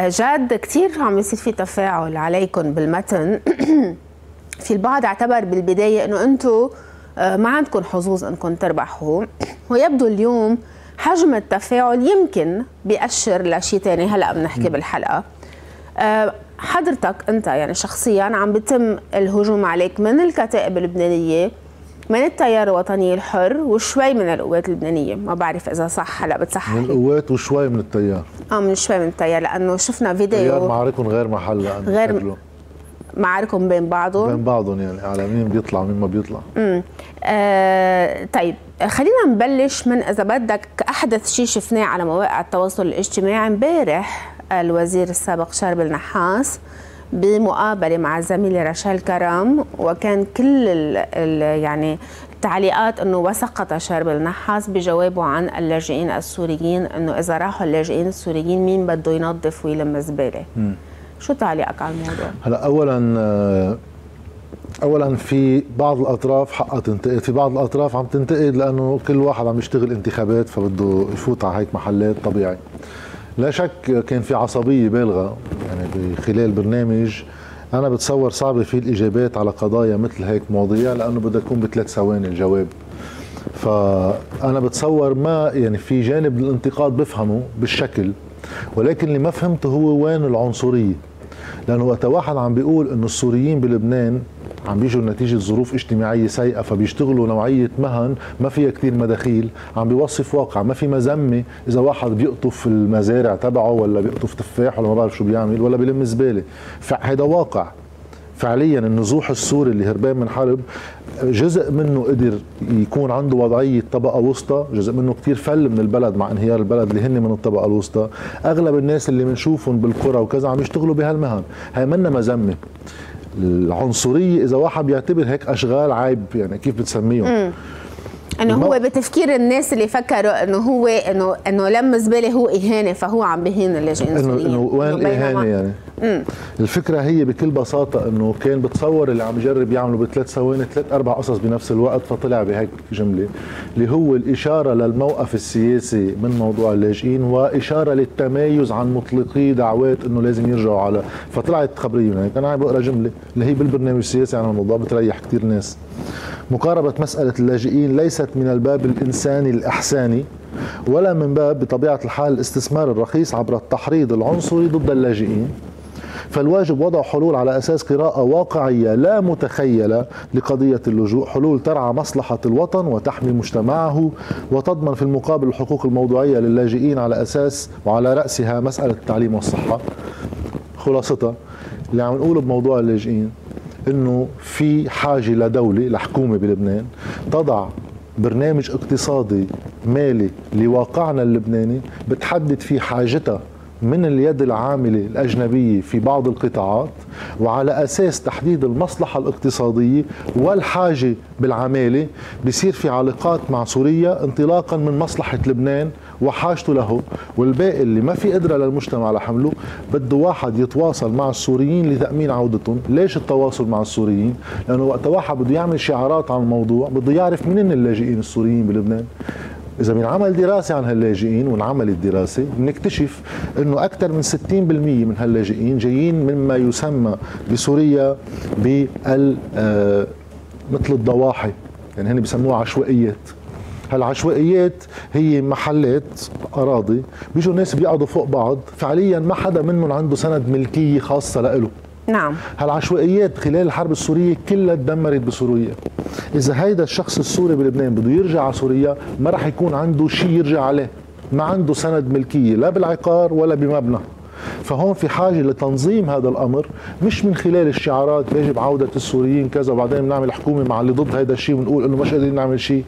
جاد كثير عم يصير في تفاعل عليكم بالمتن. في البعض اعتبر بالبداية إنه أنتم آه، ما عندكم حظوظ إنكم تربحوا. ويبدو اليوم حجم التفاعل يمكن بيأشر لشيء ثاني هلأ بنحكي بالحلقة. آه، حضرتك أنت يعني شخصيا عم بيتم الهجوم عليك من الكتائب اللبنانية من التيار الوطني الحر وشوي من القوات اللبنانية. ما بعرف إذا صح هلا بتصحح من القوات وشوي من التيار. آه من شوي من التيار لأنه شفنا فيديو التيار معاركهم غير محلها غير معاركهم بين بعضهم. بين بعضهم يعني على مين بيطلع ومين ما بيطلع. امم آه طيب خلينا نبلش من إذا بدك أحدث شيء شفناه على مواقع التواصل الاجتماعي. امبارح الوزير السابق شارب النحاس بمقابلة مع زميلي رشال كرم وكان كل ال ال يعني التعليقات إنه وسقط شارب النحاس بجوابه عن اللاجئين السوريين إنه إذا راحوا اللاجئين السوريين مين بده ينظف ويلم زبالة. شو تعليقك على الموضوع؟ هلا اولا آه، اولا في بعض الأطراف حقها تنتقد في بعض الأطراف عم تنتقد لأنه كل واحد عم يشتغل انتخابات فبده يفوت على هيك محلات طبيعي. لا شك كان في عصبية بالغة. خلال البرنامج أنا بتصور صعبه في الإجابات على قضايا مثل هيك مواضيع لأنه بدها تكون بثلاث ثواني الجواب. فأنا بتصور ما يعني في جانب الانتقاد بفهمه بالشكل ولكن اللي ما فهمته هو وين العنصرية؟ لأنه وقت واحد عم بيقول إنه السوريين بلبنان عم بيجوا نتيجة ظروف اجتماعية سيئة فبيشتغلوا نوعية مهن ما فيها كثير مداخيل عم بيوصف واقع ما في مذمة إذا واحد بيقطف المزارع تبعه ولا بيقطف تفاح ولا ما بعرف شو بيعمل ولا بيلم زبالة. فهذا واقع. فعليا النزوح السوري اللي هربان من حرب جزء منه قدر يكون عنده وضعية طبقة وسطى جزء منه كتير فل من البلد مع انهيار البلد اللي هن من الطبقة الوسطى. أغلب الناس اللي بنشوفهم بالقرى وكذا عم يشتغلوا بهالمهن. هي منا مذمة. العنصريه إذا واحد بيعتبر هيك أشغال عيب يعني كيف بتسميهم؟ إنه هو بتفكير الناس اللي فكروا إنه هو إنه إنه لم زبالة هو إهانة فهو عم بهين اللاجئين السوريين إنه وين الاهانه يعني؟ مم. الفكرة هي بكل بساطة إنه كان بتصور اللي عم يجرب يعمله بثلاث ثواني ثلاث أربع قصص بنفس الوقت فطلع بهيك جملة اللي هو الإشارة للموقف السياسي من موضوع اللاجئين وإشارة للتمايز عن مطلقي دعوات إنه لازم يرجعوا على فطلعت خبرية يعني كان عم بقرأ جملة اللي هي بالبرنامج السياسي عن الموضوع بتريح كثير ناس مقاربة مسألة اللاجئين ليست من الباب الإنساني الإحساني ولا من باب بطبيعة الحال الاستثمار الرخيص عبر التحريض العنصري ضد اللاجئين فالواجب وضع حلول على أساس قراءة واقعية لا متخيلة لقضية اللجوء، حلول ترعى مصلحة الوطن وتحمي مجتمعه وتضمن في المقابل الحقوق الموضوعية للاجئين على أساس وعلى رأسها مسألة التعليم والصحة. خلاصتها اللي عم نقوله بموضوع اللاجئين إنه في حاجة لدولة لحكومة بلبنان تضع برنامج اقتصادي مالي لواقعنا اللبناني بتحدد فيه حاجتها من اليد العاملة الأجنبية في بعض القطاعات وعلى أساس تحديد المصلحة الاقتصادية والحاجة بالعمالة بصير في علاقات مع سوريا انطلاقا من مصلحة لبنان وحاجته له والباقي اللي ما في قدرة للمجتمع لحمله بده واحد يتواصل مع السوريين لتأمين عودتهم. ليش التواصل مع السوريين؟ لأنه وقت واحد بده يعمل شعارات عن الموضوع بده يعرف منين اللاجئين السوريين بلبنان. إذا بنعمل دراسة عن هاللاجئين وانعملت دراسه بنكتشف إنه أكثر من 60% من هاللاجئين جايين مما يسمى بسوريا بال آه، مثل الضواحي. يعني هن بسموها عشوائيات. هالعشوائيات هي محلات أراضي بيجوا الناس بيقعدوا فوق بعض فعليا ما حدا منهم عنده سند ملكية خاصة له نعم. هالعشوائيات خلال الحرب السورية كلها تدمرت بسوريا. إذا هيدا الشخص السوري بلبنان بده يرجع على سوريا ما راح يكون عنده شيء يرجع عليه. ما عنده سند ملكية لا بالعقار ولا بمبنى. فهون في حاجة لتنظيم هذا الأمر مش من خلال الشعارات يجب عودة السوريين كذا وبعدين بنعمل حكومة مع اللي ضد هذا الشيء ونقول إنه مش قادرين نعمل شيء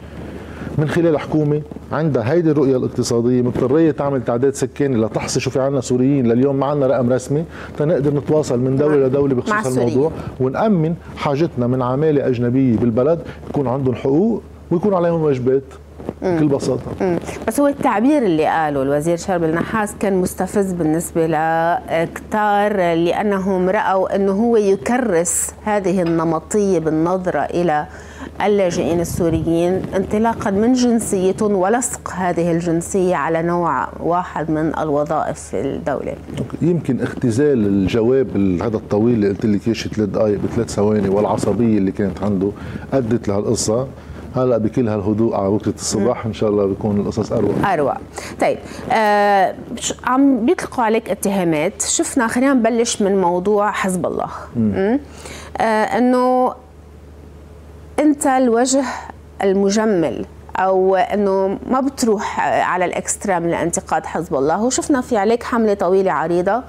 من خلال حكومة عندها هيدي الرؤية الاقتصادية مضطرية تعمل تعداد سكاني لتحصي شو في عنا سوريين لليوم ما عنا رقم رسمي تنقدر نتواصل من دولة لدولة بخصوص الموضوع ونأمن حاجتنا من عمالة أجنبية بالبلد يكون عندهم حقوق ويكون عليهم واجبات. بكل بساطة مم. بس هو التعبير اللي قاله الوزير شرب النحاس كان مستفز بالنسبة لكتار لانهم رأوا إنه هو يكرس هذه النمطية بالنظرة إلى اللاجئين السوريين انطلاقا من جنسيتهم ولصق هذه الجنسية على نوع واحد من الوظائف في الدولة. يمكن اختزال الجواب هذا الطويل اللي قلت لك ثلاث دقائق بثلاث ثواني والعصبية اللي كانت عنده أدت لهالقصة هلا بكل هالهدوء على وقت الصباح إن شاء الله بيكون القصص أروع. أروع. طيب آه عم بيطلقوا عليك اتهامات. شفنا خلينا نبلش من موضوع حزب الله. آه إنه أنت الوجه المجمل أو إنه ما بتروح على الإكستريم لانتقاد حزب الله. وشفنا في عليك حملة طويلة عريضة.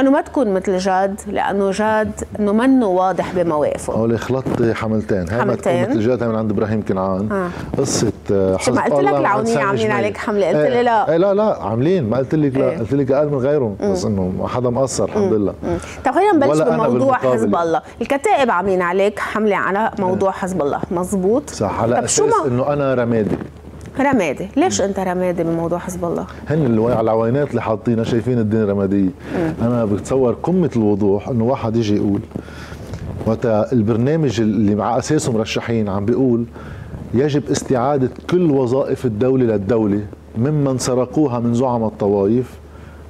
انه ما تكون مثل جاد لأنه جاد إنه منه واضح بمواقفه. هو خلطت حملتين. هاي ما تكون مثل جاد من عند إبراهيم كنعان. آه. قصة حزب ما قلت لك العونية عاملين عليك حملة. قلت لي لا. إيه لا لا عاملين. ما قلت لك لا إيه. قلت لك أقل من غيرهم. بس إنه ما حدا مقصر الحمد لله. طيب خلينا نبلش بموضوع حزب الله. الكتائب عاملين عليك حملة على موضوع حزب الله. مزبوط صح على أساس إنه أنا رمادي. رمادي. ليش أنت رمادي بموضوع حزب الله؟ هن اللي على العوينات اللي حاطينها شايفين الدنيا رماديه أنا بتصور قمة الوضوح إنه واحد يجي يقول وقت البرنامج اللي على اساسه مرشحين عم بيقول يجب استعادة كل وظائف الدولة للدولة ممن سرقوها من زعم الطوائف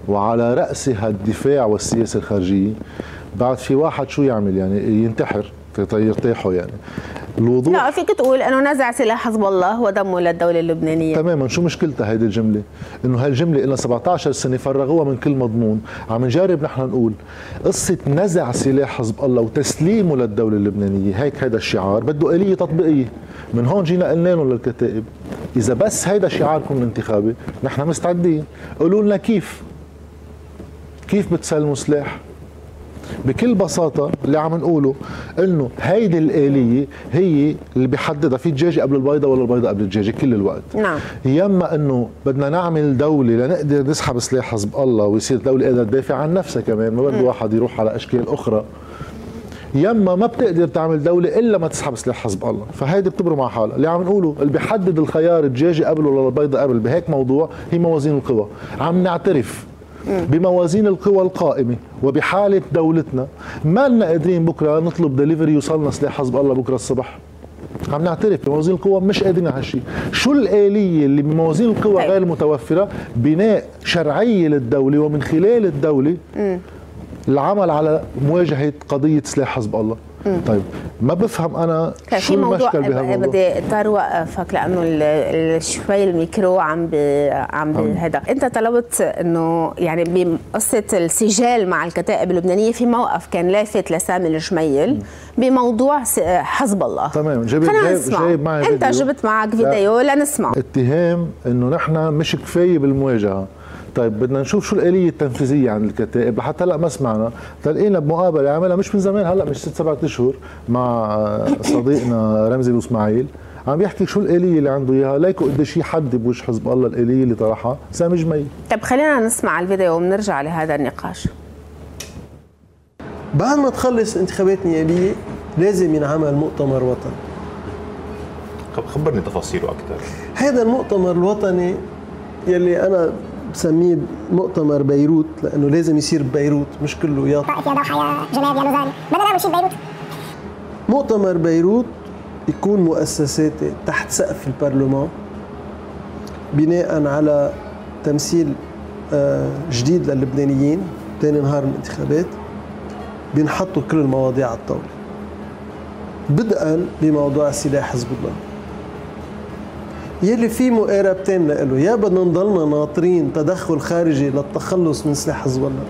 وعلى رأسها الدفاع والسياسة الخارجية. بعد في واحد شو يعمل؟ يعني ينتحر يرتاحوا يعني. الوضوح لا فيك تقول إنه نزع سلاح حزب الله ودمه للدوله اللبنانية. تماما. شو مشكلتها هيدي الجملة؟ إنه هالجملة لها 17 سنة فرغوها من كل مضمون. عم نجرب نحن نقول قصة نزع سلاح حزب الله وتسليمه للدولة اللبنانية. هيك هذا الشعار. بده آلية تطبيقية. من هون جينا قلنا لهم للكتائب إذا بس هيدا شعاركم الانتخابي نحن مستعدين. قولوا لنا كيف؟ كيف بتسلموا سلاح؟ بكل بساطة اللي عم نقوله إنه هيدي الآلية هي اللي بيحددها. في دجاجة قبل البيضة ولا البيضة قبل الدجاجة؟ كل الوقت. نعم. يما إنه بدنا نعمل دولة لنقدر نسحب سلاح حزب الله ويصير دولة قادرة تدافع عن نفسها كمان ما بده واحد يروح على أشكال أخرى. يما ما بتقدر تعمل دولة إلا ما تسحب سلاح حزب الله. فهيدي بتبرم مع حالها. اللي عم نقوله اللي بيحدد الخيار الدجاجة قبل ولا البيضة قبل بهيك موضوع هي موازين القوى. عم نعترف بموازين القوى القائمة وبحالة دولتنا. ما لنا قادرين بكرة نطلب دليفري يوصلنا سلاح حزب الله بكرة الصبح. عم نعترف بموازين القوى مش قادرين على هالشيء شو الآلية اللي بموازين القوى طيب. غير متوفرة؟ بناء شرعية للدولة ومن خلال الدولة العمل على مواجهة قضية سلاح حزب الله. طيب ما بفهم أنا شو المشكل بهالموضوع؟ بدي اضطر اوقفك لأنه شوي الميكرو عم بي عم بي هذا أنت طلبت إنه يعني بقصة السجال مع الكتائب اللبنانية في موقف كان لافت لسامي الجميل بموضوع حزب الله. تمام جايب جايب, جايب معي أنت جبت معك فيديو لنسمع. اتهام إنه نحن مش كفاية بالمواجهة. طيب بدنا نشوف شو الآلية التنفيذية عند الكتائب. لحتى هلأ ما سمعنا. تلقينا بمقابلة عملها مش من زمان هلأ مش ست سبعة أشهر مع صديقنا رمزي الإسماعيل. عم بيحكي شو الآلية اللي عنده إياها. ليكو قديش حد بوجه حزب الله الآلية اللي طرحها. سامي جميل. طيب خلينا نسمع الفيديو وبنرجع لهذا النقاش. بعد ما تخلص الانتخابات النيابية لازم ينعمل مؤتمر وطني. خبرني تفاصيله أكثر هذا المؤتمر الوطني يلي أنا بسميه مؤتمر بيروت لأنه لازم يصير ببيروت مش كله يا طائف يا دوحة يا جنيف يا لوزان. بدنا نعمل شيء ببيروت. مؤتمر بيروت يكون مؤسساتي تحت سقف البرلمان بناء على تمثيل آه، جديد للبنانيين ثاني نهار من الانتخابات بينحطوا كل المواضيع على الطاولة. بدءا بموضوع سلاح حزب الله. يلي في مقاربتين له يا بدنا نضلنا ناطرين تدخل خارجي للتخلص من سلاح حزب الله.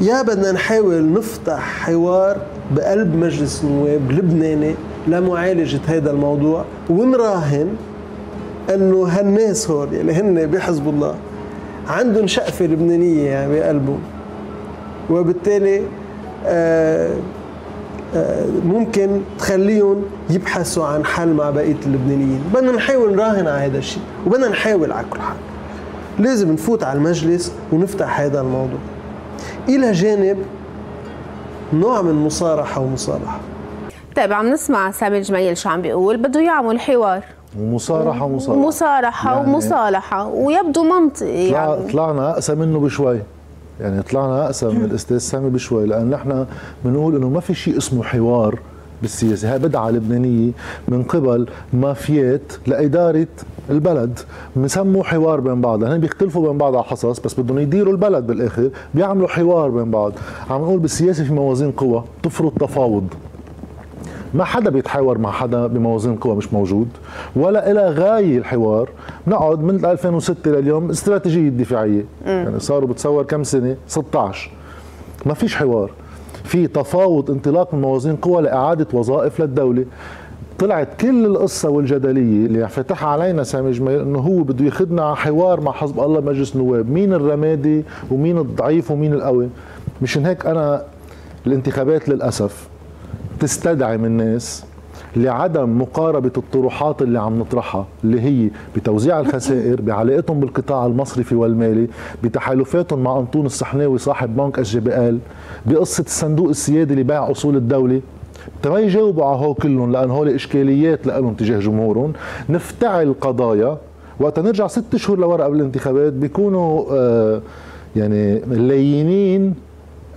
يا بدنا نحاول نفتح حوار بقلب مجلس النواب لبناني لمعالجة هذا الموضوع ونراهن إنه هالناس هول اللي هن بحزب الله عندهم شقفة لبنانية يعني بقلبهم. وبالتالي آه ممكن تخليهم يبحثوا عن حل مع بقية اللبنانيين. بدنا نحاول نراهن على هذا الشيء وبدنا نحاول على كل حال. لازم نفوت على المجلس ونفتح هذا الموضوع. إلى جانب نوع من مصارحه ومصالحه طيب عم نسمع سامي الجميل شو عم بيقول. بده يعمل حوار. ومصارحة ومصالحه ومصارحه يعني ومصالحه ويبدو منطقي طلع يعني. طلعنا أقسى منه بشوي. يعني طلعنا اقسى من الأستاذ سامي بشوي لأن نحن بنقول إنه ما في شيء اسمه حوار بالسياسة هاي بدعة لبنانية من قبل مافيات لإدارة البلد. بنسموه حوار بين بعض هن بيختلفوا بين بعض على حصص بس بدهم يديروا البلد بالآخر بيعملوا حوار بين بعض. عم نقول بالسياسة في موازين قوى تفرض تفاوض. ما حدا بيتحاور مع حدا بموازين قوى مش موجود ولا إلى غاية الحوار. نقعد من 2006 لليوم استراتيجية دفاعية. يعني صاروا بتصور كم سنة؟ 16 ما فيش حوار. في تفاوض انطلاق من موازين قوى لإعادة وظائف للدولة. طلعت كل القصة والجدلية اللي فتحها علينا سامي جميل إنه هو بده ياخذنا على حوار مع حزب الله مجلس النواب، مين الرمادي ومين الضعيف ومين القوي، مشان هيك أنا الانتخابات للأسف تستدعي من الناس لعدم مقاربة الطروحات اللي عم نطرحها اللي هي بتوزيع الخسائر بعلاقتهم بالقطاع المصرفي والمالي بتحالفاتهم مع أنطون الصحناوي صاحب بنك SGBL بقصة الصندوق السيادي باع أصول الدولة. ما يجاوبوا على هو كلهم لأن هول إشكاليات لهم تجاه جمهورهم. نفتعل قضايا. وقت نرجع ست شهور لورا قبل الانتخابات بيكونوا آه يعني لينين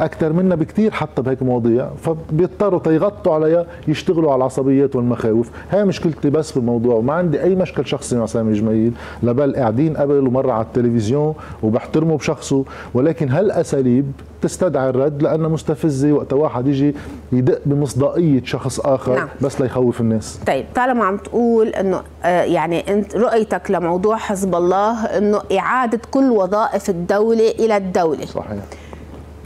أكثر منا بكثير حتى بهيك مواضيع فبيضطروا تيغطوا عليها يشتغلوا على العصبيات والمخاوف. هاي مشكلتي بس بالموضوع وما عندي أي مشكل شخصي مع سامي جميل لبل قاعدين قبل ومرة على التلفزيون وبحترمه بشخصه ولكن هالأساليب تستدعي الرد لانها مستفزه وقت واحد يجي يدق بمصداقية شخص آخر نعم. بس ليخوف الناس. طيب طالما عم تقول إنه آه يعني أنت رؤيتك لموضوع حزب الله إنه إعادة كل وظائف الدولة إلى الدولة. صحيح.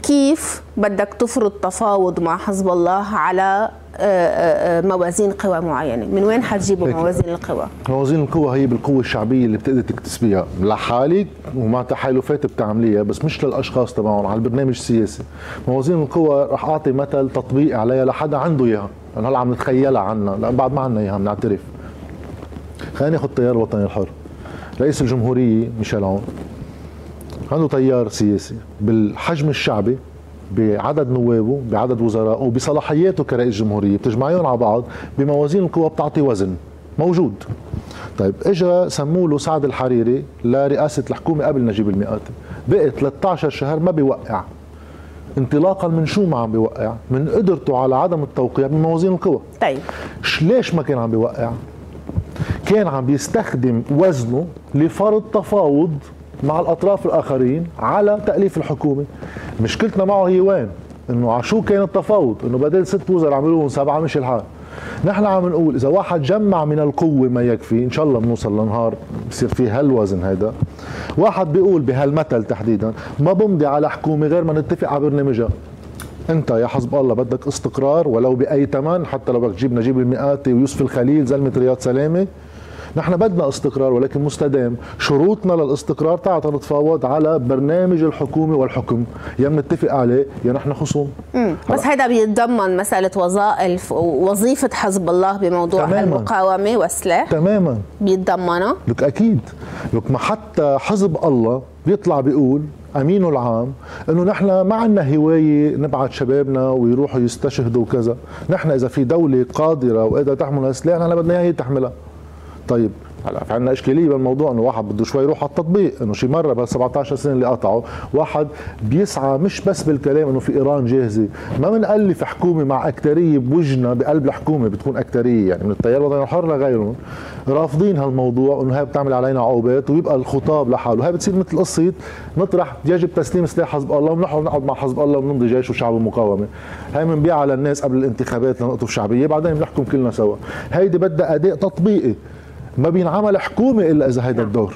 كيف بدك تفرض تفاوض مع حزب الله على آه، آه، آه، موازين قوى معينة؟ من وين حتجيبوا موازين القوى؟ موازين القوى هي بالقوة الشعبية اللي بتقدر تكتسبيها لحالك ومع تحالفات بتعمليها بس مش للأشخاص تبعهم على البرنامج السياسي. موازين القوى رح أعطي مثل تطبيق عليها لحدا عنده إياها. لأن هلا عم نتخيلها عنا. لأن بعد ما عنا إياها بنعترف. خلينا ناخذ التيار الوطني الحر. رئيس الجمهورية ميشيل عون عنده تيار سياسي بالحجم الشعبي بعدد نوابه بعدد وزرائه بصلاحياته كرئيس جمهورية. بتجمعيهم على بعض بموازين القوى بتعطي وزن موجود. طيب اجى سموا له سعد الحريري لرئاسة الحكومة قبل نجيب المئاتي بقي 13 شهر ما بيوقع. انطلاقا من شو ما عم بيوقع؟ من قدرته على عدم التوقيع بموازين القوى. طيب. ليش ما كان عم بيوقع؟ كان عم بيستخدم وزنه لفرض تفاوض مع الأطراف الآخرين على تأليف الحكومة. مشكلتنا معه هي وين؟ إنه على شو كان التفاوض؟ إنه بدل ست وزراء عملوهم سبعة مش الحال. نحن عم نقول إذا واحد جمع من القوة ما يكفي إن شاء الله بنوصل لنهار بصير في هالوزن هيدا. واحد بيقول بهالمثل تحديدا ما بمضي على حكومة غير ما نتفق على برنامجها. أنت يا حزب الله بدك استقرار ولو بأي ثمن حتى لو بدك تجيب نجيب المئاتي ويوسف الخليل زلمة رياض سلامة نحن بدنا استقرار ولكن مستدام. شروطنا للاستقرار تعال نتفاوض على برنامج الحكومة والحكم. يا بنتفق عليه يا نحن خصوم. بس هذا بيتضمن مسألة وظائف وظيفة حزب الله بموضوع تماماً. المقاومة والسلاح تماما. بيتضمنها. لك أكيد. لك ما حتى حزب الله بيطلع بيقول أمينه العام إنه نحن ما عندنا هواية نبعث شبابنا ويروحوا يستشهدوا وكذا، نحن إذا في دولة قادرة وقادرة تحمل السلاح نحن بدنا إياها تحملها. طيب هلا في عندنا إشكالية بالموضوع إنه واحد بده شوي يروح على التطبيق إنه شي مرة بال 17 سنة اللي قطعوا واحد بيسعى مش بس بالكلام إنه في إيران جاهزة ما بنألف حكومة مع أكترية بوجنا بقلب الحكومة بتكون أكترية يعني من التيار الوطني الحر لغيرهم رافضين هالموضوع إنه هي بتعمل علينا عقوبات ويبقى الخطاب لحاله هاي بتصير مثل قصة نطرح يجب تسليم سلاح حزب الله ونحن نقعد مع حزب الله ونمضي جيش وشعب المقاومه هاي بنبيعها للناس قبل الانتخابات لنقطف شعبية بعدين بنحكم كلنا سوا هيدي بدها أداء تطبيقي ما بينعمل حكومه إلا إذا هيدا الدور.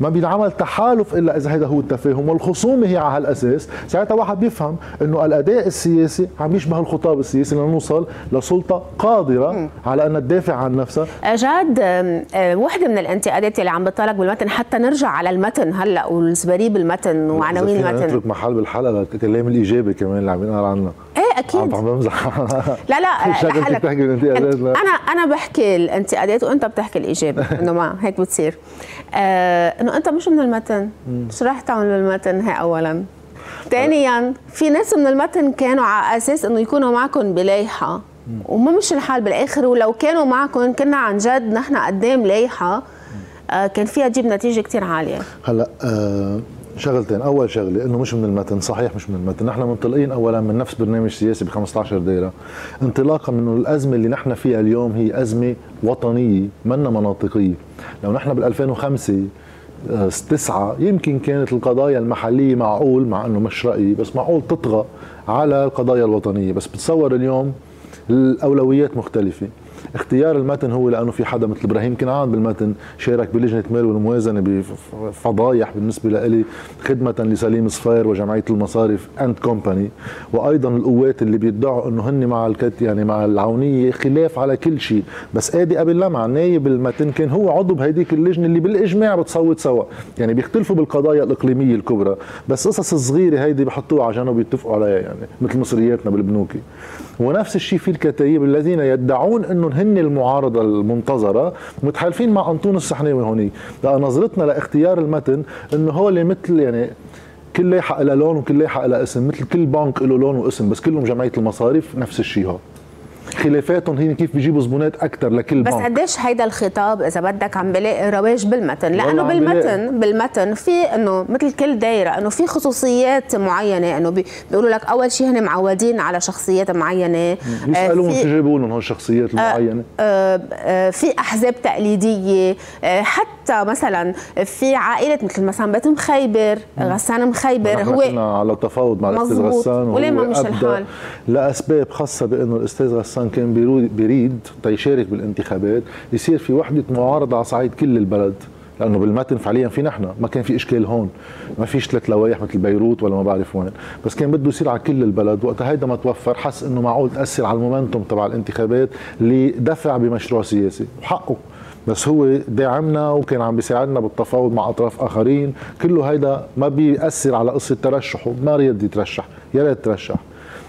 ما بينعمل تحالف إلا إذا هيدا هو التفاهم والخصومة هي على هالأساس. ساعتها واحد بيفهم إنه الأداء السياسي عم يشبه الخطاب السياسي لنوصل لسلطة قادرة على أن تدافع عن نفسها. جاد آه، وحدة من الانتقادات اللي عم بتطلق بالمتن حتى نرجع على المتن هلأ والزبريب المتن وعناوين المتن. نترك محل بالحلقة للكلام الإيجابي كمان اللي عم ينقال عنا إيه أكيد. عم بمزح. لا لا بتحكي الانتقادات أنا أنا بحكي الانتقادات وأنت بتحكي الإيجابي إنه ما هيك بتصير. آه إنه أنت مش من المتن. شو راح تعمل بالمتن هي اولا. ثانيا في ناس من المتن كانوا على أساس إنه يكونوا معكم بلايحه وما مش الحال بالآخر ولو كانوا معكم كنا عن جد نحن قدام لايحه آه، كان فيها تجيب نتيجة كثير عالية. هلأ آه شغلتين. أول شغلة إنه مش من المتن. صحيح مش من المتن. نحن منطلقين اولا من نفس برنامج سياسي ب 15 دايره انطلاقا من الأزمة اللي نحن فيها اليوم هي أزمة وطنية منا مناطقية. لو نحن بال 2005 آه، تسعة يمكن كانت القضايا المحلية معقول مع أنه مش رأيي بس معقول تطغى على القضايا الوطنية. بس بتصور اليوم الأولويات مختلفة. اختيار المتن هو لأنه في حدا مثل إبراهيم كنعان بالمتن شارك بلجنة مال والموازنة بفضايح بالنسبة لي خدمة لسليم صفير وجمعية المصارف and company وأيضا القوات اللي بيدعوا إنه هن مع الكت يعني مع العونية خلاف على كل شيء. بس آدي قبل لمع نايب المتن كان هو عضو بهديك اللجنة اللي بالإجماع بتصوت سوا. يعني بيختلفوا بالقضايا الإقليمية الكبرى. بس قصص صغيره هيدي بحطوها على جنب ويتفقوا عليها يعني مثل مصرياتنا بالبنوكي. ونفس الشيء في الكتايب الذين يدعون إنه هن المعارضة المنتظرة متحالفين مع انطون السحناوي هونيك لأن نظرتنا لاختيار المتن إنه هو اللي مثل يعني كل لايحه لها لون وكل لايحه لها اسم مثل كل بنك له لون واسم بس كلهم جمعية المصارف نفس الشيء هو خلافاتهم هي كيف بيجيبوا زبونات أكثر لكل بس قديش هيدا الخطاب إذا بدك عم بلاقي رواج بالمتن؟ لأنه بالمتن بالمتن في إنه مثل كل دايرة إنه في خصوصيات معينة إنه بيقولوا لك أول شيء هن معودين على شخصيات معينة. يسالون شو جابوا لهم هالشخصيات المعينه آه آه في أحزاب تقليدية آه حتى مثلا في عائلة مثل مثلا بيت مخيبر غسان مخيبر هو على تفاوض مع الأستاذ غسان وليه ما مش الحال؟ لأسباب خاصة بإنه الأستاذ غسان كان بيريد تيشارك بالانتخابات يصير في وحدة معارضة على صعيد كل البلد. لأنه بالمتن فعليا في نحن. ما كان في إشكال هون. ما فيش ثلاث لوائح مثل بيروت ولا ما بعرف وين. بس كان بده يصير على كل البلد. وقتها هيدا ما توفر حس إنه معقول تأثر على المومنتوم تبع الانتخابات لدفع بمشروع سياسي. وحقه. بس هو داعمنا وكان عم بيساعدنا بالتفاوض مع أطراف آخرين. كله هيدا ما بيأثر على قصة ترشحه. ما ريد يترشح. يا ريت ترشح.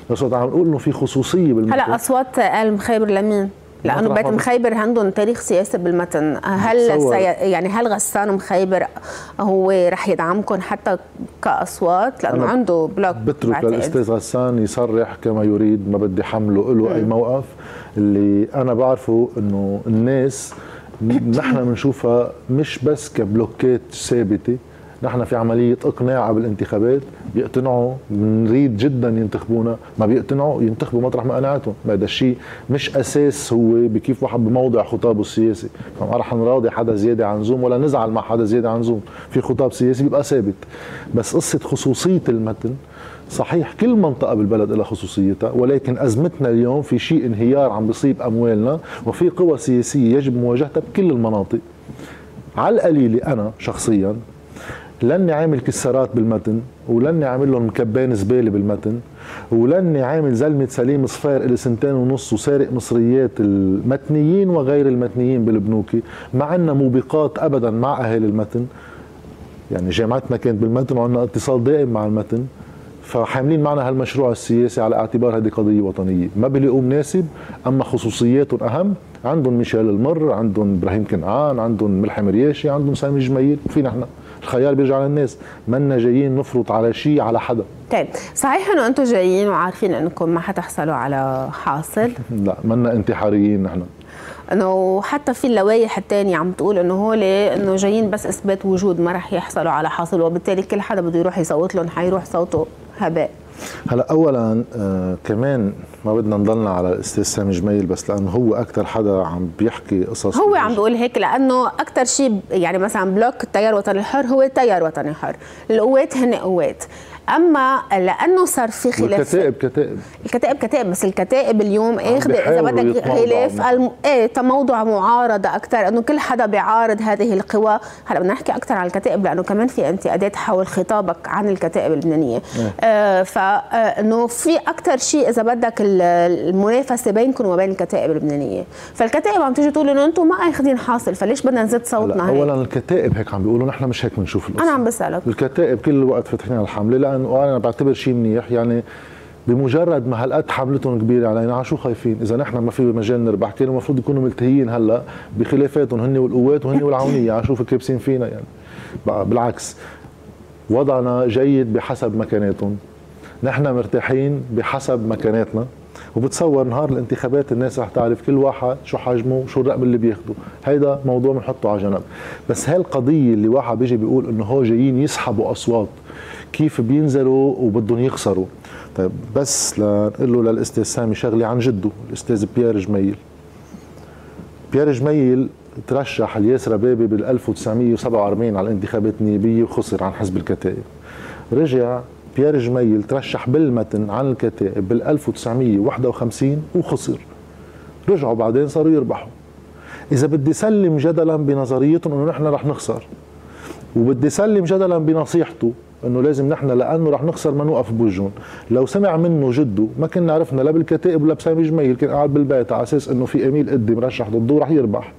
بس عم نقول إنه في خصوصية بالمتن. هلا أصوات آل مخيبر لمين؟ لأنه بيت مخيبر عندهم تاريخ سياسي بالمتن. هل سي... يعني هل غسان مخيبر هو رح يدعمكم حتى كأصوات؟ لأنه عنده بلوك بترك للأستاذ غسان يصرح كما يريد ما بدي حمله له أي موقف. اللي أنا بعرفه إنه الناس نحن بنشوفها مش بس كبلوكات ثابتة. نحن في عملية إقناع بالانتخابات بيقتنعوا بنريد جدا ينتخبونا ما بيقتنعوا ينتخبوا مطرح ما قناعتهم هذا الشيء مش أساس هو بكيف واحد بموضع خطابه السياسي. فما رح نراضي حدا زيادة عن زوم ولا نزعل مع حدا زيادة عن زوم في خطاب سياسي بيبقى ثابت. بس قصة خصوصية المتن صحيح كل منطقة بالبلد لها خصوصيتها ولكن أزمتنا اليوم في شيء انهيار عم بيصيب أموالنا وفي قوى سياسية يجب مواجهتها بكل المناطق. على القليلة أنا شخصيا لاني عامل كسارات بالمتن ولاني عامل لهم مكبان زبالة بالمتن ولاني عامل زلمة سليم صفير الي سنتين ونص وسارق مصريات المتنيين وغير المتنيين بالبنوكي ما عندنا موبقات ابدا مع أهالي المتن. يعني جامعتنا كانت بالمتن وعندنا اتصال دائم مع المتن فحاملين معنا هالمشروع السياسي على اعتبار هذه قضية وطنية. ما بيلاقوه مناسب أما خصوصياتهم أهم عندهم ميشيل المر عندهم إبراهيم كنعان عندهم ملحم رياشي عندهم سامي جميل في نحن الخيار بيرجع للناس. منا جايين نفرض على شيء على حدا. طيب صحيح إنه أنتم جايين وعارفين إنكم ما حتحصلوا على حاصل؟ لا منا انتحاريين نحن. إنه حتى في اللوائح الثانية عم تقول إنه هول إنه جايين بس إثبات وجود ما رح يحصلوا على حاصل وبالتالي كل حدا بده يروح يصوت لهم حيروح صوته هباء. هلا اولا آه كمان ما بدنا نضلنا على الأستاذ سامي جميل بس لأنه هو أكثر حدا عم بيحكي قصص هو عم بيقول هيك لأنه أكثر شيء يعني مثلا بلوك التيار الوطني الحر هو تيار وطني حر. القوات هن قوات. أما لأنه صار في خلاف الكتائب كتائب. الكتائب كتائب بس الكتائب اليوم إخذ إذا بدك خلاف الم... إيه تموضع معارضة أكثر إنه كل حدا بيعارض هذه القوى. هلأ بدنا نحكي أكثر عن الكتائب لأنه كمان في انتقادات حول خطابك عن الكتائب اللبنانية. إيه. آه فانه في أكثر شيء إذا بدك المنافسة بينكم وبين الكتائب اللبنانية. فالكتائب عم تيجي تقول إنه أنتم ما اخذين حاصل فليش بدنا نزيد صوتنا هيك اولا الكتائب هيك عم بيقولوا نحن مش هيك بنشوف القصة. أنا عم بسألك. الكتائب كل الوقت فاتحين على الحمله لأن وأنا بعتبر شيء منيح. يعني بمجرد ما هالقد حملتهم كبيرة علينا على شو خايفين؟ إذا نحن ما في مجال نربح كان المفروض يكونوا ملتهيين هلأ بخلافاتهم هن والقوات وهن والعونية. على شو كابسين فينا يعني؟ بالعكس وضعنا جيد بحسب مكاناتهم. نحن مرتاحين بحسب مكاناتنا وبتصور نهار الانتخابات الناس رح تعرف كل واحد شو حجمه شو الرقم اللي بياخده. هيدا موضوع بنحطه على جنب. بس هالقضية اللي واحد بيجي بيقول إنه هو جايين يسحبوا أصوات كيف بينزلوا وبدهم يخسروا. طيب بس لنقول له للاستاذ سامي شغلة عن جده الأستاذ بيير جميل. بيير جميل ترشح الياسر بابي بال 1947 على الانتخابات النيابية وخسر عن حزب الكتائب. رجع بيير جميل ترشح بالمتن عن الكتائب بال 1951 وخسر. رجعوا بعدين صاروا يربحوا. إذا بدي سلم جدلا بنظريتهم إنه نحن رح نخسر وبدي سلم جدلا بنصيحته إنه لازم نحن لأنه رح نخسر ما نوقف بوجهن لو سمع منه جده ما كنا عرفنا لا بالكتائب ولا بسامي جميل كان قاعد بالبيت على أساس إنه في اميل قدي مرشح ضده رح يربح.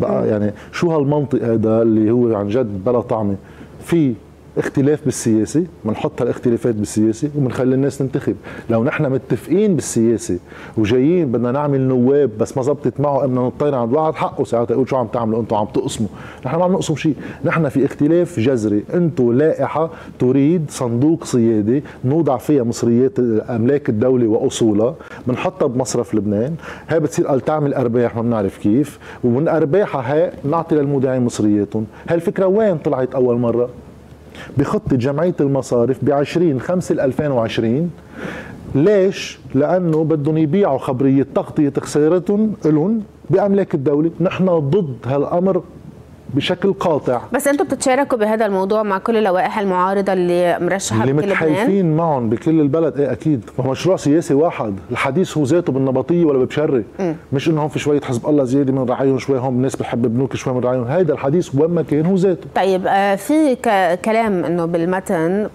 بقى يعني شو هالمنطق هذا اللي هو عن جد بلا طعمة؟ في اختلاف بالسياسة بنحط هالاختلافات بالسياسة وبنخلي الناس تنتخب. لو نحن متفقين بالسياسة وجايين بدنا نعمل نواب بس ما زبطت معه بدنا نطير عند واحد حقه ساعتها يقول شو عم تعملوا؟ أنتم عم تقسموا. نحن ما عم نقسم شيء. نحن في اختلاف جذري. أنتم لائحة تريد صندوق سيادي نوضع فيها مصريات أملاك الدولة وأصولها بنحطها بمصرف لبنان. هاي بتصير قال تعمل أرباح ما بنعرف كيف. ومن أرباحها هاي نعطي للمودعين مصرياتهم. هالفكره وين طلعت أول مرة؟ بخطة جمعية المصارف ب 20 5 2020 ليش؟ لأنه بدهم يبيعوا خبرية تغطية خسارتهم لهم بأملاك الدولة نحن ضد هالأمر بشكل قاطع. بس أنتم بتتشاركوا بهذا الموضوع مع كل اللوائح المعارضة اللي مرشحة اللي متحالفين معهم بكل البلد إيه أكيد. مشروع سياسي واحد. الحديث هو ذاته بالنبطية ولا ببشري. مش إنه هون في شوية حزب الله زيادة من رعايهم شوي هون الناس بتحب بنوك شوي من رعايهم. هيدا الحديث وين ما كان هو ذاته. طيب آه في كلام إنه بالمتن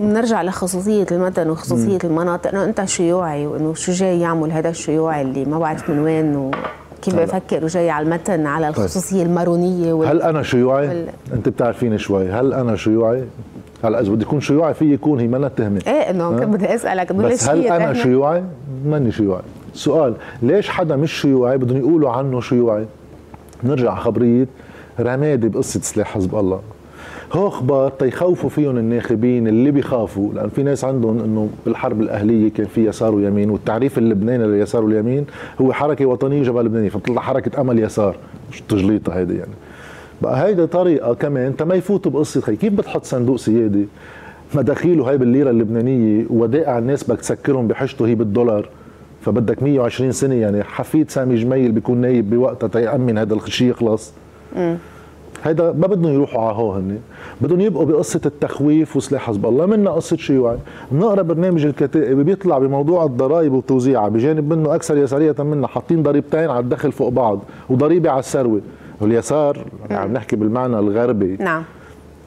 نرجع لخصوصية المتن وخصوصية مم. المناطق. إنه أنت شيوعي وإنه شو جاي يعمل هذا الشيوعي اللي ما بعرف من وين و... كيف بفكر وجاي على المتن على طيب. الخصوصية طيب. المارونية وال... هل أنا شيوعي؟ وال... أنت بتعرفيني شوي هل أنا شيوعي؟ هلا إذا بدي أكون شيوعي في يكون هي منا تهمة إيه إنه بدي أسألك بس هل أنا تهمة؟ شيوعي؟ ماني شيوعي سؤال ليش حدا مش شيوعي بدهم يقولوا عنه شيوعي؟ نرجع خبرية رمادي بقصة سلاح حزب الله هو أخبار تيخوفوا فيهم الناخبين اللي بيخافوا. لأن في ناس عندهم إنه بالحرب الأهلية كان في يسار ويمين والتعريف اللبناني لليسار واليمين هو حركة وطنية جبل لبنانية فبتطلع حركة أمل يسار. مش تجليطة هيدي يعني. بقى هيدي طريقة كمان تما يفوتوا بقصة خي. كيف بتحط صندوق سيادي مداخيله هي بالليرة اللبنانية ودائع الناس بدك تسكرهم بحشته هي بالدولار. فبدك 120 سنة يعني حفيد سامي جميل بيكون نايب بوقتها تيأمن هذا الشيء يخلص هيدا ما بدهم يروحوا على هو هن بدهم يبقوا بقصة التخويف وسلاح حزب الله. منا قصة شيوعي بنقرأ برنامج الكتائب بيطلع بموضوع الضرائب وتوزيعها بجانب منه أكثر يسارية منا حاطين ضريبتين على الدخل فوق بعض وضريبة على الثروة. واليسار عم نحكي بالمعنى الغربي. نعم.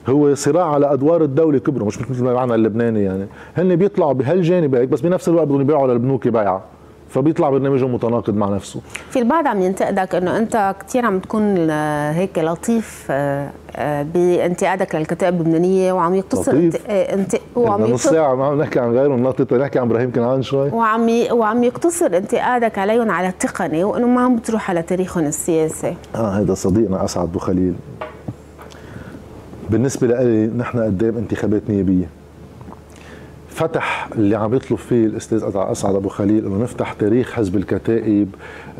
هو صراع على أدوار الدولة كبروا مش مثل المعنى اللبناني يعني. هن بيطلعوا بهالجانب هيك بس بنفس الوقت بدهم يبيعوا للبنوك بيعه فبيطلع برنامجه متناقض مع نفسه. في البعض عم ينتقدك إنه أنت كثير عم تكون هيك لطيف آه، آه، بانتقادك للكتائب اللبنانية وعم يقتصر انت انت وعم نص ساعة ما عم نحكي عن غيرهم ناطط نحكي عن إبراهيم كنعان شوي. وعم وعم يقتصر انتقادك عليهم على التقني وإنه ما عم بتروح على تاريخهم السياسي. آه هذا صديقنا أسعد بو خليل. بالنسبة لي نحن قدام انتخابات نيابية؟ فتح اللي عم يطلب فيه الأستاذ أسعد أبو خليل إنه نفتح تاريخ حزب الكتائب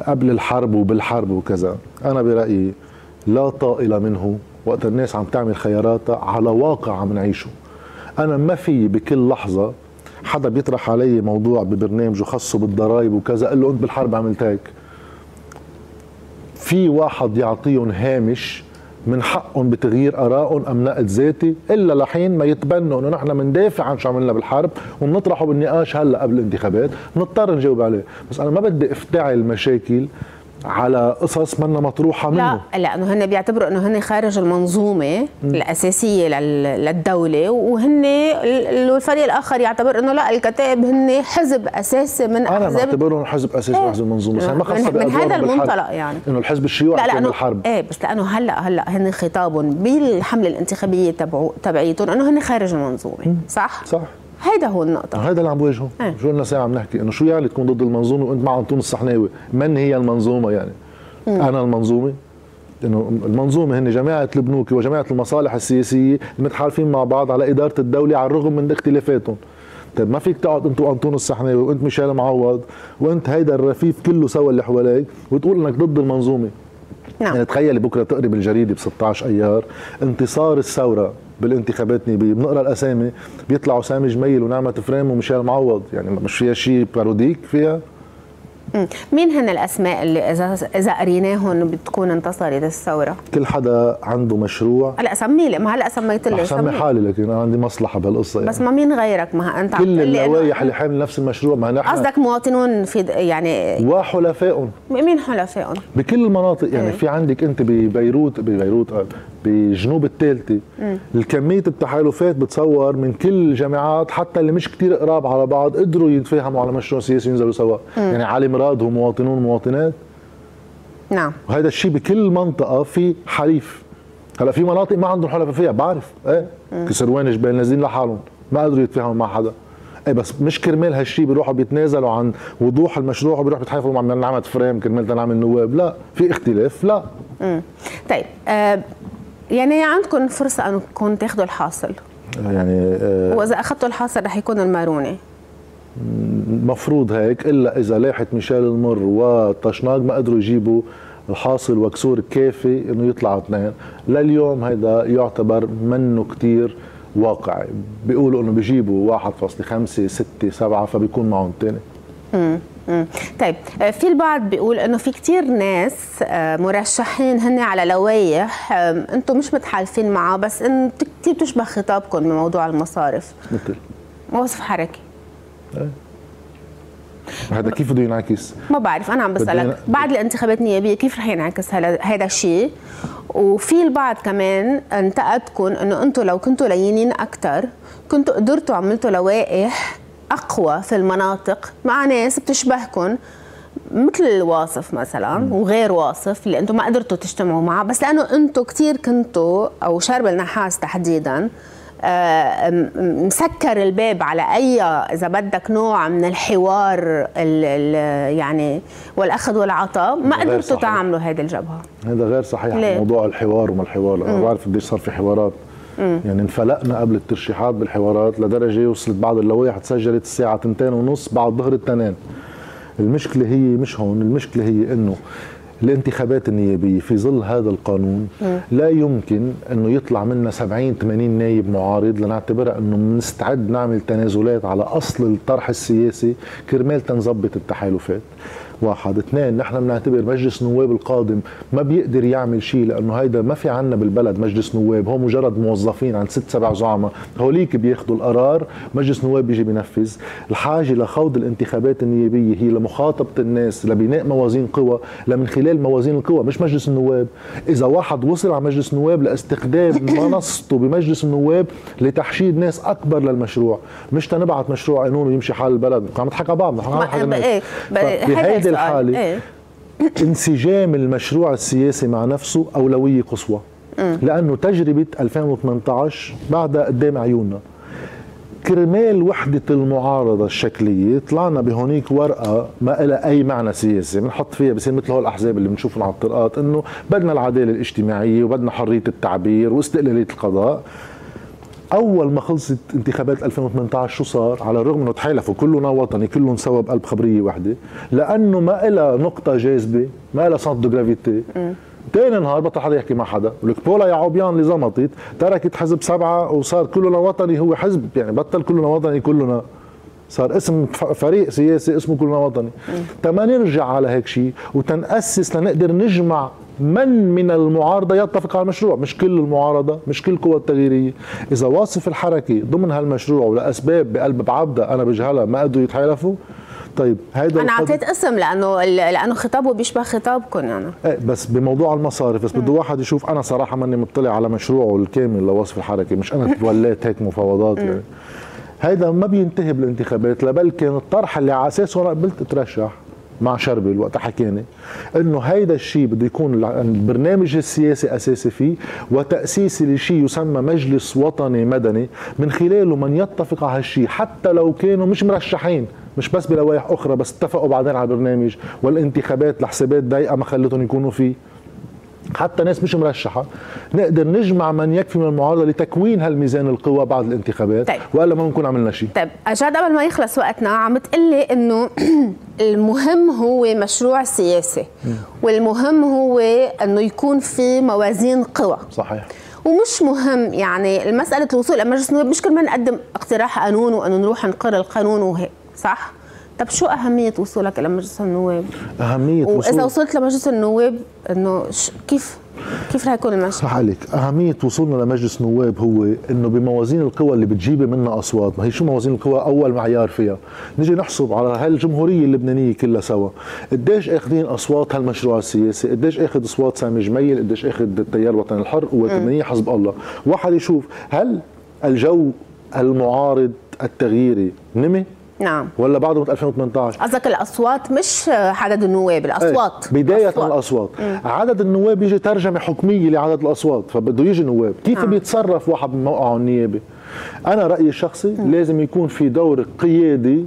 قبل الحرب وبالحرب وكذا. أنا برأيي لا طائل منه وقت الناس عم تعمل خياراتها على واقع عم نعيشه. أنا ما في بكل لحظة حدا بيطرح علي موضوع ببرنامجه خاصه بالضرائب وكذا قال له أنت بالحرب عملت هيك. في واحد يعطيهم هامش من حقهم بتغيير ارائهم أم نقد ذاتي إلا لحين ما يتبنوا إنه نحن بندافع عن شو عملنا بالحرب وبنطرحه بالنقاش هلأ قبل الانتخابات بنضطر نجاوب عليه. بس أنا ما بدي أفتعل مشاكل على قصص منا مطروحه منه. لا لأنه هن بيعتبروا إنه هن خارج المنظومة م. الأساسية للدولة وهن الفريق الآخر يعتبر إنه لا الكتائب هن حزب أساسي من أنا بعتبرهم حزب أساسي من حزب المنظومة. يعني ما خاصة من, من هذا المنطلق يعني. إنه الحزب الشيوعي كان بالحرب. إيه بس لأنه هلأ هلأ هن خطابهم بالحملة الانتخابية تبعيتهم إنه هن خارج المنظومة صح؟ صح. هيدا هو النقطة. هيدا اللي عم بواجهه آه. شو لنا ساعة عم نحكي؟ إنه شو يعني تكون ضد المنظومة وأنت مع انطون الصحناوي؟ من هي المنظومة يعني؟ م. أنا المنظومة. إنه المنظومة هن جماعة البنوك وجماعة المصالح السياسية المتحالفين مع بعض على إدارة الدولة على الرغم من اختلافاتهم. طيب ما فيك تقعد انت وانطون السحناوي وأنت ميشيل معوض وأنت هيدا الرفيف كله سوا اللي حواليك وتقول إنك ضد المنظومة. نعم يعني تخيلي بكرة تقري بالجريدة ب 16 أيار انتصار الثورة بالانتخابات النيابيه بنقرأ الأسامي بيطلعوا سامي جميل ونعمة فريم وميشيل معوض يعني مش فيها شيء باروديك فيها. مين هن الأسماء اللي إذا إذا قريناهم بتكون انتصرت الثوره؟ كل حدا عنده مشروع هلا سمي لي ما هلا سميت لي سمي حالي لكن أنا عندي مصلحة بهالقصة يعني. بس ما مين غيرك ما أنت عم كل اللوائح اللي حامل نفس المشروع ما نحن قصدك مواطنون في يعني وحلفائهم مين حلفائهم؟ بكل المناطق يعني إيه. في عندك أنت ببيروت ببيروت آه، بجنوب الثالثه الكمية التحالفات بتصور من كل الجامعات حتى اللي مش كتير قراب على بعض قدروا يتفاهموا على مشروع سياسي ينزلوا سوا. يعني علي مراد هو مواطنون ومواطنات. نعم. وهذا الشيء بكل منطقة في حليف. هلا في مناطق ما عندهم حلفاء فيها بعرف. إيه؟ كسروان جبال نازلين لحالهم. ما قدروا يتفاهموا مع حدا. إيه بس مش كرمال هالشيء بيروحوا بيتنازلوا عن وضوح المشروع وبيروحوا بيتحالفوا مع نعمة فريم كرمال تنعمل نواب لا في اختلاف. لا. مم. طيب آه يعني عندكم فرصة انكم تاخذوا الحاصل. يعني آه، وإذا أخذتوا الحاصل رح يكون الماروني. مفروض هيك إلا إذا لاحت ميشيل المر وطشناق ما قدروا يجيبوا الحاصل وكسور كافي إنه يطلعوا اثنين. لليوم هيدا يعتبر منه كتير واقعي. بيقولوا إنه بيجيبوا 1.5 6 7 فبيكون معهم الثاني مم. طيب آه، في البعض بيقول إنه في كتير ناس آه، مرشحين هن على لوائح أنتم مش متحالفين معها بس إن كثير بتشبه خطابكم بموضوع المصارف. مثل وصف حركي هذا كيف بده ينعكس؟ ما بعرف أنا عم بسألك. بعد الانتخابات النيابيه كيف رح ينعكس هذا الشيء وفي البعض كمان انتقدكم إنه أنتم لو كنتوا لينين أكثر كنتوا قدرتوا عملتوا لوائح أقوى في المناطق مع ناس بتشبهكم مثل الواصف مثلا وغير واصف اللي أنتم ما قدرتوا تجتمعوا معه. بس لأنه أنتم كثير كنتوا أو شرب النحاس تحديدا آه، مسكر الباب على أي إذا بدك نوع من الحوار ال ال يعني والأخذ والعطاء ما قدرتوا. تعملوا هذه الجبهة. هذا غير صحيح ليه؟ موضوع الحوار وما الحوار أنا بعرف قديش صار في حوارات يعني انفلقنا قبل الترشيحات بالحوارات لدرجة وصلت بعض اللوائح تسجلت الساعة 2 ونص بعد ظهر التنين. المشكلة هي مش هون المشكلة هي إنه الانتخابات النيابية في ظل هذا القانون لا يمكن إنه يطلع منا 70 80 نايب معارض لنعتبرها إنه بنستعد نعمل تنازلات على أصل الطرح السياسي كرمال تنظبط التحالفات. واحد. اثنين نحن بنعتبر مجلس النواب القادم ما بيقدر يعمل شيء لأنه هيدا ما في عنا بالبلد مجلس نواب. هو مجرد موظفين عند ست سبع زعماء. هوليك بياخذوا القرار مجلس نواب بيجي بينفذ. الحاجة لخوض الانتخابات النيابية هي لمخاطبة الناس لبناء موازين قوى لمن خلال موازين القوى مش مجلس النواب. إذا واحد وصل على مجلس النواب لاستخدام منصته بمجلس النواب لتحشيد ناس أكبر للمشروع. مش تنبعت مشروع قانون ويمشي حال البلد. عم نضحك على بعض نحن عم نضحك على الناس. الحاله إيه. انسجام المشروع السياسي مع نفسه أولوية قصوى. لأنه تجربة 2018 بعدها قدام عيوننا. كرمال وحدة المعارضة الشكلية طلعنا بهونيك ورقة ما لها أي معنى سياسي. بنحط فيها بصير مثل هول الأحزاب اللي بنشوفهم على الطرقات إنه بدنا العدالة الاجتماعية وبدنا حرية التعبير واستقلالية القضاء. أول ما خلصت انتخابات 2018 شو صار؟ على الرغم إنه تحالفوا كلنا وطني كلهم سوا بقلب خبرية وحدة. لأنه ما لها نقطة جاذبة ما لها centre de gravité تاني نهار بطل حدا يحكي مع حدا. ولك بولا يعوبيان اللي زمطت تركت حزب سبعة وصار كلنا وطني هو حزب يعني بطل كلنا وطني كلنا. صار اسم فريق سياسي اسمه كلنا وطني. تما نرجع على هيك شيء وتنأسس لنقدر نجمع من من المعارضة يتفق على المشروع. مش كل المعارضة مش كل القوى التغييرية. إذا واصف الحركة ضمن هالمشروع ولأسباب بقلب بعبدة أنا بجهلها ما قدروا يتحالفوا طيب هيدا أنا اعطيت اسم لأنه لأنه خطابه بيشبه خطابكم يعني. إيه بس بموضوع المصارف بس بده واحد يشوف أنا صراحة ماني مطلع على مشروعه الكامل لوصف الحركة مش أنا توليت هيك مفاوضات يعني. هيدا ما بينتهي بالانتخابات لبل كان الطرح اللي على اساسه أنا قبلت اترشح مع شربل وقت حكينا إنه هيدا الشيء بده يكون البرنامج السياسي أساسي فيه وتأسيس لشيء يسمى مجلس وطني مدني. من خلاله من يتفق على هالشيء حتى لو كانوا مش مرشحين مش بس بلوائح أخرى بس اتفقوا بعدين على البرنامج والانتخابات لحسابات ضيقه ما خلتهم يكونوا فيه. حتى ناس مش مرشحة. نقدر نجمع من يكفي من المعارضة لتكوين هالميزان القوى بعد الانتخابات طيب. والا ما بنكون عملنا شيء. طيب جاد قبل ما يخلص وقتنا عم تقلي إنه المهم هو مشروع سياسي والمهم هو إنه يكون في موازين قوى. صحيح. ومش مهم يعني مسألة الوصول إلى مجلس النواب مش كل ما نقدم اقتراح قانون وأنه نروح نقر القانون وهيك صح؟ طب شو أهمية وصولك إلى مجلس النواب؟ أهمية وإذا وصول وصلت لمجلس النواب إنه ش- كيف كيف رح يكون المشهد؟ صح عليك. أهمية وصولنا لمجلس نواب هو إنه بموازين القوى اللي بتجيبي منها أصوات. ما هي شو موازين القوى؟ أول معيار فيها. نجي نحسب على هالجمهورية اللبنانية كلها سوا. قديش أخذين أصوات هالمشروع السياسي؟ قديش أخذ أصوات سامي جميل؟ قديش أخذ التيار الوطني الحر قوة اللبنانية حزب الله؟ واحد يشوف هل الجو المعارض التغييري نمي؟ نعم. ولا بعده من 2018 قصدك الأصوات مش عدد النواب الأصوات. إيه بداية أصوات. الأصوات. عدد النواب يجي ترجمة حكمية لعدد الأصوات فبده يجي نواب. كيف نعم. بيتصرف واحد من موقعه النيابي؟ أنا رأيي الشخصي لازم يكون في دور قيادي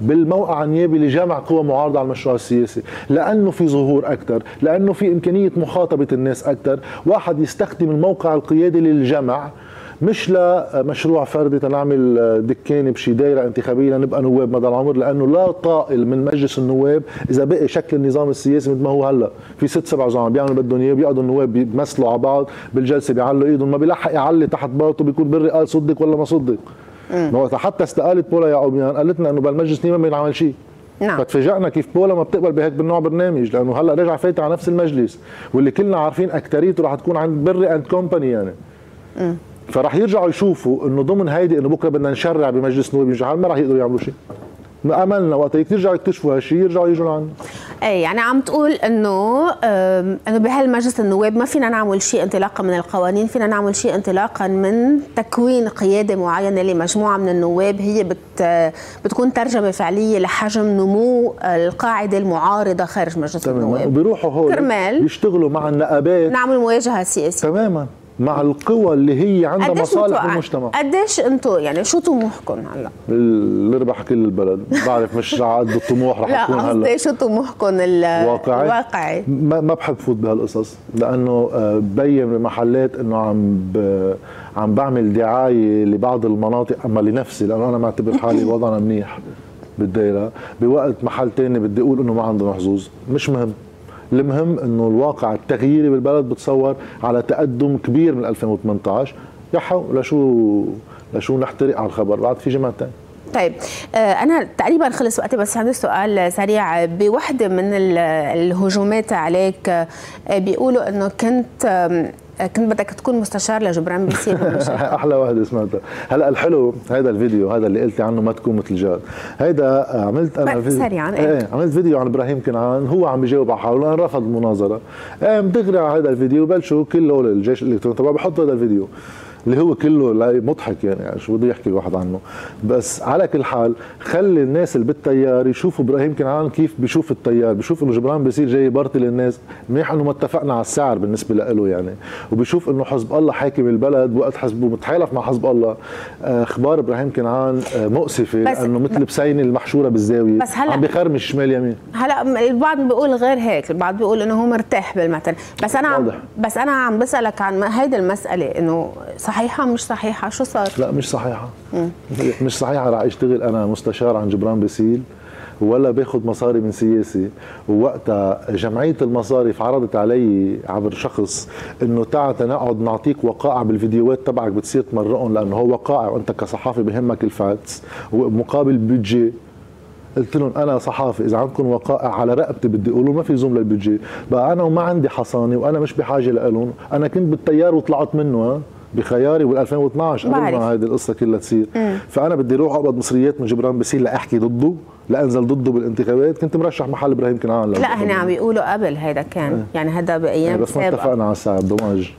بالموقع النيابي لجمع قوى معارضة على المشروع السياسي لأنه في ظهور أكثر لأنه في إمكانية مخاطبة الناس أكثر واحد يستخدم الموقع القيادي للجمع مش لمشروع فردي تنعمل دكانه بشي دايرة انتخابية لنبقى نواب مدى العمر لأنه لا طائل من مجلس النواب إذا بقي شكل النظام السياسي مثل ما هو هلأ. في ست سبع زعماء بيعملوا بدهم إياه بيقعدوا النواب بيمثلوا على بعض بالجلسة بيعلوا إيدهم ما بيلحق يعلي تحت باطه بيكون بري قال صدق ولا ما صدق. ما وقتها حتى استقالت بولا يعقوبيان قالت لنا إنه بالمجلس ما بينعمل شيء. نعم. فتفاجئنا كيف بولا ما بتقبل بهيك بالنوع برنامج لأنه هلأ رجع فايت على نفس المجلس واللي كلنا عارفين أكتريته رح تكون عند بري and company يعني. فرح يرجعوا يشوفوا إنه ضمن هيدي إنه بكرة بدنا نشرع بمجلس نواب ينجح ما رح يقدروا يعملوا شيء. ما أملنا وقت يرجعوا يكتشفوا هالشيء يرجعوا يجوا لعنا. اي يعني عم تقول إنه إنه بهالمجلس النواب ما فينا نعمل شيء انطلاقا من القوانين فينا نعمل شيء انطلاقا من تكوين قيادة معينة لمجموعة من النواب. هي بت بتكون ترجمة فعلية لحجم نمو القاعدة المعارضة خارج مجلس تماما. النواب. وبيروحوا هول كرمال. يشتغلوا مع النقابات. نعمل مواجهة سياسية. تماما. مع القوى اللي هي عندها مصالح بالمجتمع. قديش أنتم يعني شو طموحكم هلا؟ اللي ربح كل البلد. بعرف مش قد الطموح رح لا اكون هلا. قصدي شو طموحكم ال- واقعي. الواقعي؟ ما ما بحب فوت بهالقصص لأنه آه، ببين بمحلات إنه عم ب... عم بعمل دعاية لبعض المناطق أما لنفسي لأنه أنا معتبر حالي وضعنا منيح بالدائره بوقت محل تاني بدي أقول إنه ما عندنا حظوظ. مش مهم. المهم إنه الواقع التغييري بالبلد بتصور على تقدم كبير من 2018 يحو لشو لشو نحترق على الخبر؟ بعد في جماعة تاني طيب آه، أنا تقريبا خلص وقتي بس عندي سؤال سريع. بوحدة من ال- الهجومات عليك آه، بيقولوا إنه كنت كنت بدك تكون مستشار لجبران بيسير. أحلى وحده سمعتها هلأ الحلو هذا الفيديو هذا اللي قلتي عنه ما تكون مثل جاد هيدا عملت أنا فيديو سريعاً،. إيه عملت فيديو عن إبراهيم كنعان هو عم بيجاوب على حاله أنا رفض المناظرة قام دغري على هذا الفيديو بلشوا كله الجيش الإلكتروني تبعه بحط هذا الفيديو اللي هو كله لا- مضحك يعني, شو بده يحكي الواحد عنه. بس على كل حال خلي الناس اللي بالتيار يشوفوا إبراهيم كنعان كيف بيشوف التيار بيشوف إنه جبران بيصير جاي يبرطي للناس. منيح إنه ما اتفقنا على السعر بالنسبة له يعني. وبيشوف إنه حزب الله حاكم البلد وقت حزبه متحالف مع حزب الله. آه، أخبار إبراهيم كنعان آه، مؤسفة لأنه مثل بسينه المحشورة بالزاوية. بس هلأ- عم بخرمش شمال يمين. هلأ البعض بيقول غير هيك البعض بيقول إنه هو مرتاح بالمتن بس أنا عم. بس أنا عم بسألك عن هيدي المسألة إنه صحيحة مش صحيحة؟ شو صار؟ لا مش صحيحة. مش صحيحة. رح أشتغل أنا مستشار عن جبران باسيل ولا باخذ مصاري من سياسي. ووقتها جمعية المصارف عرضت علي عبر شخص إنه تعا لنقعد نعطيك وقائع بالفيديوهات تبعك بتصير تمرقهم لأنه هو وقائع وأنت كصحافي بهمك ال facts ومقابل budget. قلت لهم أنا صحافي إذا عندكم وقائع على رقبتي بدي أقولوا ما في لزوم لل budget. بقى أنا وما عندي حصانة وأنا مش بحاجة لهم أنا كنت بالتيار وطلعت منه بخياري بال 2012 قبل. ما هذه القصة كلها تصير. فأنا بدي أروح أقبض مصريات من جبران باسيل لأحكي ضده لأنزل ضده بالانتخابات. كنت مرشح محل إبراهيم كنعان لا هن عم بيقولوا قبل هيدا كان. يعني هذا بأيام بس ما اتفقنا على السعر دوماج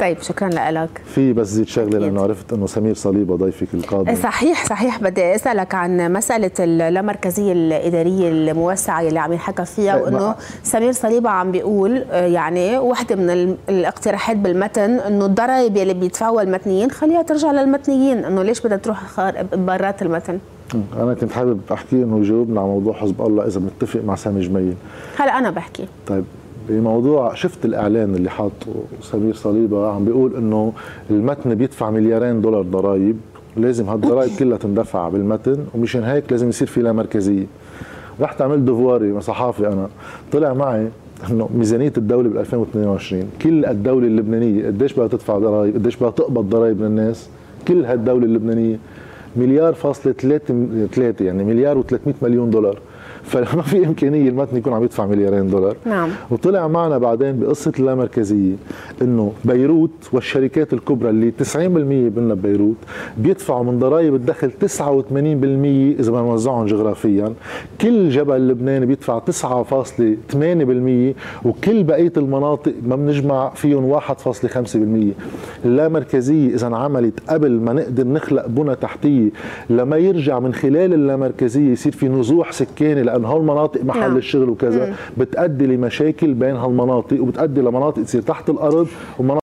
طيب شكرا لك. في بس زيد شغلة. لأنه عرفت إنه سمير صليبة ضيفك القادم. صحيح صحيح. بدي أسألك عن مسألة اللامركزيه الإدارية الموسعة اللي عم ينحكى فيها إيه، وإنه سمير صليبة عم بيقول آه، يعني وحدة من ال- الاقتراحات بالمتن إنه الضرائب اللي بيدفعوها المتنيين خليها ترجع للمتنيين. إنه ليش بدها تروح برات المتن؟ أنا كنت حابب أحكي إنه يجاوبنا على موضوع حزب الله إذا متفق مع سامي جميل. هلا أنا بحكي. طيب. بموضوع شفت الإعلان اللي حاطه سمير صليبه عم بيقول إنه المتن بيدفع مليارين دولار ضرائب. لازم هالضرائب كلها تندفع بالمتن ومشان هيك لازم يصير في لا مركزية. رحت عملت دفواري صحافي أنا. طلع معي إنه ميزانية الدولة بال 2022 كل الدولة اللبنانية قديش بدها تدفع ضرائب قديش بدها تقبض ضرائب للناس؟ كل هالدوله اللبنانية مليار فاصلة ثلاثة ثلاثة يعني مليار و300 مليون دولار. فما في إمكانية المتن يكون عم يدفع مليارين دولار. نعم. وطلع معنا بعدين بقصة اللامركزية إنه بيروت والشركات الكبرى اللي 90% منها ببيروت بيدفعوا من ضرائب الدخل 89% إذا ما نوزعهم جغرافيا. كل جبل لبنان بيدفع 9.8% وكل بقية المناطق ما بنجمع فيهم 1.5% اللامركزية اذا انعملت قبل ما نقدر نخلق بنى تحتية لما يرجع من خلال اللامركزية يصير في نزوح سكاني لأن هالمناطق محل نعم. الشغل وكذا بتؤدي لمشاكل بين هالمناطق وبتؤدي لمناطق تصير تحت الأرض ومناطق